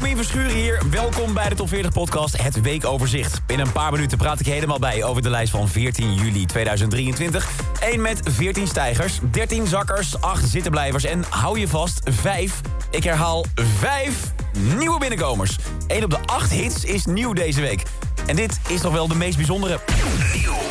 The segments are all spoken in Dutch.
Domien Verschuren hier. Welkom bij de Top 40 podcast, het weekoverzicht. In een paar minuten praat ik helemaal bij over de lijst van 14 juli 2023. 1 met 14 stijgers, 13 zakkers, 8 zittenblijvers en hou je vast, 5, ik herhaal 5 nieuwe binnenkomers. 1 op de 8 hits is nieuw deze week. En dit is toch wel de meest bijzondere. Het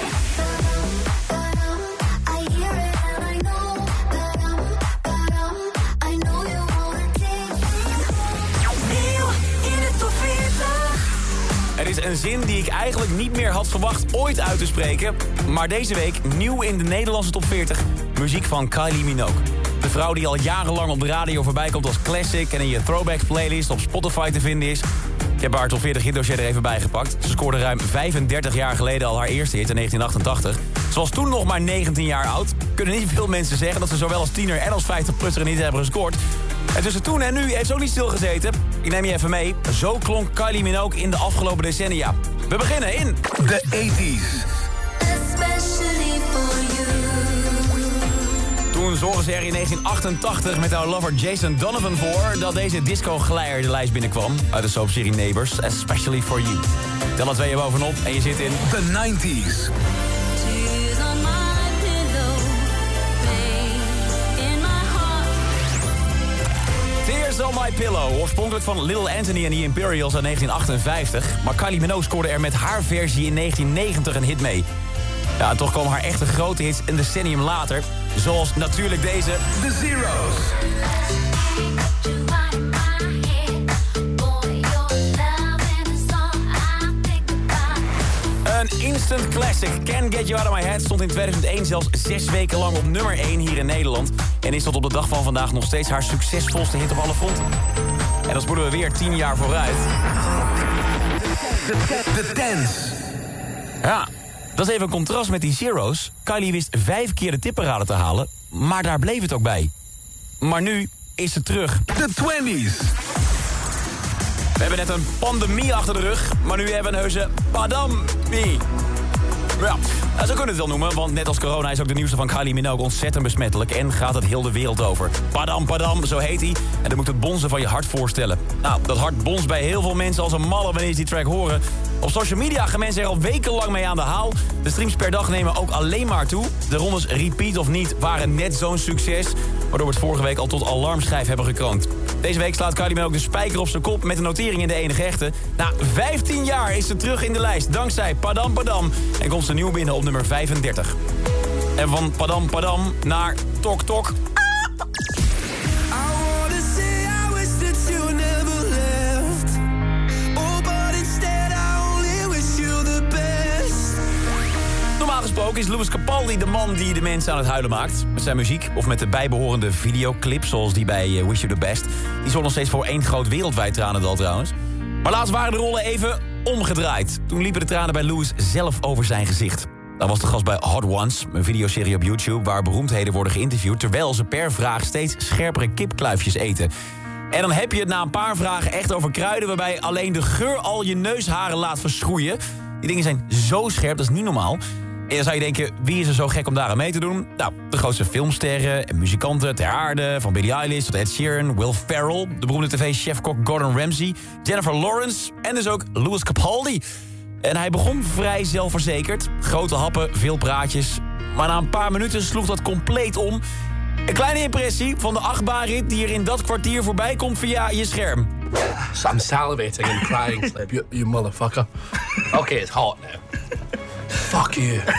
een zin die ik eigenlijk niet meer had verwacht ooit uit te spreken. Maar deze week nieuw in de Nederlandse top 40. Muziek van Kylie Minogue. De vrouw die al jarenlang op de radio voorbij komt als classic... en in je throwbacks playlist op Spotify te vinden is. Ik heb haar top 40 hitdossier er even bij gepakt. Ze scoorde ruim 35 jaar geleden al haar eerste hit in 1988. Ze was toen nog maar 19 jaar oud. Kunnen niet veel mensen zeggen dat ze zowel als tiener en als 50-plusser niet hebben gescoord. En tussen toen en nu heeft ze ook niet stilgezeten. Ik neem je even mee. Zo klonk Kylie Minogue in de afgelopen decennia. We beginnen in... De 80s. Toen zorgen ze er in 1988 met haar lover Jason Donovan voor... dat deze disco-glijder de lijst binnenkwam uit de soapserie Neighbors. Especially for you. Tel er twee bovenop en je zit in... De 90s. On My Pillow, oorspronkelijk van Little Anthony en the Imperials uit 1958. Maar Kylie Minogue scoorde er met haar versie in 1990 een hit mee. Ja, en toch komen haar echte grote hits een decennium later. Zoals natuurlijk deze. De Zeros. Een instant classic. Can't Get You Out of My Head stond in 2001 zelfs zes weken lang op nummer 1 hier in Nederland. En is tot op de dag van vandaag nog steeds haar succesvolste hit op alle fronten. En dan spoelen we weer 10 jaar vooruit. De Tens. Ja, dat is even een contrast met die Zero's. Kylie wist vijf keer de tipparade te halen, maar daar bleef het ook bij. Maar nu is ze terug. De 20s. We hebben net een pandemie achter de rug, maar nu hebben we een heuse padamie. Ja, zo kunnen het wel noemen, want net als corona is ook de nieuwste van Kylie Minogue ontzettend besmettelijk en gaat het heel de wereld over. Padam, padam, zo heet hij. En dan moet het bonzen van je hart voorstellen. Nou, dat hart bonst bij heel veel mensen als een malle wanneer ze die track horen. Op social media gaan mensen er al wekenlang mee aan de haal. De streams per dag nemen ook alleen maar toe. De rondes Repeat of niet waren net zo'n succes... waardoor we het vorige week al tot alarmschijf hebben gekroond. Deze week slaat Kylie ook de spijker op zijn kop met een notering in de enige echte. Na 15 jaar is ze terug in de lijst, dankzij Padam Padam... en komt ze nieuw binnen op nummer 35. En van Padam Padam naar Tok Tok... gesproken is Louis Capaldi de man die de mensen aan het huilen maakt. Met zijn muziek of met de bijbehorende videoclip zoals die bij eh, Wish You The Best. Die zorgt nog steeds voor één groot wereldwijd tranendal trouwens. Maar laatst waren de rollen even omgedraaid. Toen liepen de tranen bij Louis zelf over zijn gezicht. Dan was de gast bij Hot Ones, een videoserie op YouTube... waar beroemdheden worden geïnterviewd... terwijl ze per vraag steeds scherpere kipkluifjes eten. En dan heb je het na een paar vragen echt over kruiden... waarbij alleen de geur al je neusharen laat verschroeien. Die dingen zijn zo scherp, dat is niet normaal. En dan zou je denken, wie is er zo gek om daar aan mee te doen? Nou, de grootste filmsterren en muzikanten ter aarde... van Billie Eilish tot Ed Sheeran, Will Ferrell... de beroemde tv-chefkok Gordon Ramsay... Jennifer Lawrence en dus ook Louis Capaldi... En hij begon vrij zelfverzekerd. Grote happen, veel praatjes. Maar na een paar minuten sloeg dat compleet om. Een kleine impressie van de achtbaanrit die er in dat kwartier voorbij komt via je scherm. I'm salivating and crying. You, you motherfucker. Okay, it's hot now. Fuck you.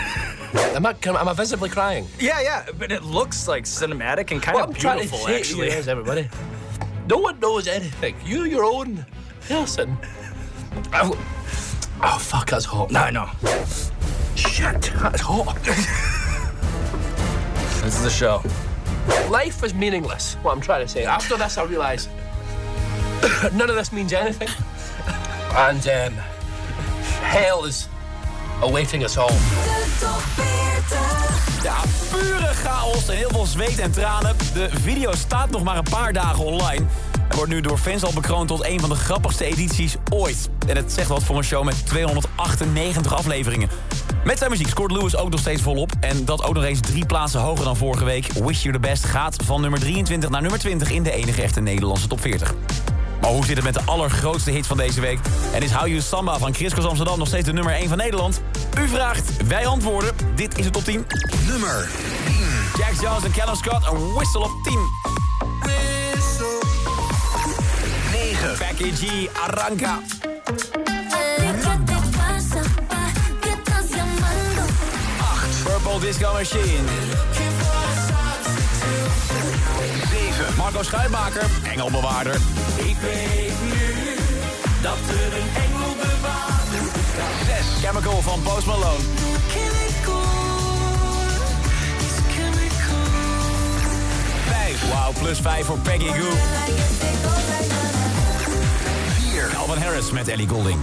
Am I, am I visibly crying? Yeah, yeah, but it looks like cinematic and kind What of I'm trying to beautiful, say to actually. you is, everybody, no one knows anything. You, your own person. Oh, oh fuck, that's hot. No, I know. Shit, that's hot. This is a show. Life is meaningless, what I'm trying to say. After this, I realise none of this means anything. And um, hell is awaiting us all. De top 40. en heel veel zweet en tranen. De video staat nog maar een paar dagen online. En wordt nu door fans al bekroond tot een van de grappigste edities ooit. En het zegt wat voor een show met 298 afleveringen. Met zijn muziek scoort Lewis ook nog steeds volop. En dat ook nog eens drie plaatsen hoger dan vorige week. Wish You The Best gaat van nummer 23 naar nummer 20... in de enige echte Nederlandse top 40. Maar hoe zit het met de allergrootste hit van deze week? En is How You Samba van Chris Amsterdam nog steeds de nummer 1 van Nederland? U vraagt, wij antwoorden. Dit is het top 10. Nummer Jack Jones en Callum Scott, een whistle op 10. 9. Becky G, Arranca. ¿Qué te pasa? pa? ¿Qué estás llamando? Purple Disco Machine. Marco Schuitmaker, Engelbewaarder. Ik weet nu dat er een engelbewaarder bestaat. 6. Chemical van Post Malone. Chemical, chemical. 5. Wow, plus 5 voor Peggy Goo. Like if they go like that. 4. Alvin Harris met Ellie Goulding.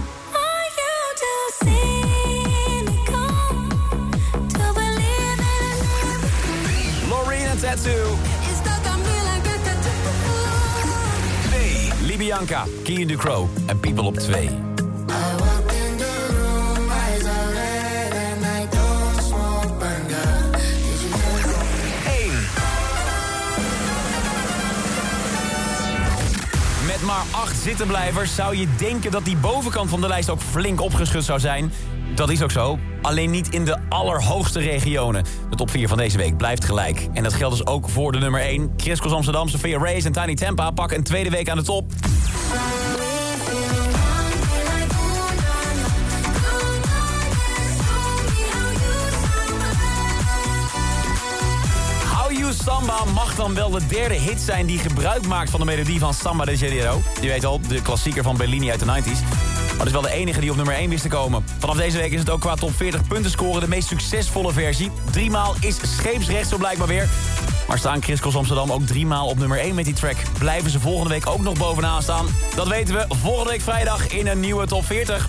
Are 2. Libianca, Keen Ducrow en People op 2. Met maar 8 zittenblijvers zou je denken dat die bovenkant van de lijst ook flink opgeschud zou zijn. Dat is ook zo, alleen niet in de allerhoogste regionen. De top 4 van deze week blijft gelijk. En dat geldt dus ook voor de nummer 1. Chris Amsterdam, Sophia Reyes en Tiny Tampa pakken een tweede week aan de top. Samba mag dan wel de derde hit zijn die gebruik maakt van de melodie van Samba de Janeiro. Je weet al, de klassieker van Bellini uit de 90s. Maar het is wel de enige die op nummer 1 wist te komen. Vanaf deze week is het ook qua top 40 punten scoren de meest succesvolle versie. Driemaal is scheepsrecht zo blijkbaar weer. Maar staan Chris Amsterdam ook driemaal op nummer 1 met die track. Blijven ze volgende week ook nog bovenaan staan? Dat weten we volgende week vrijdag in een nieuwe top 40.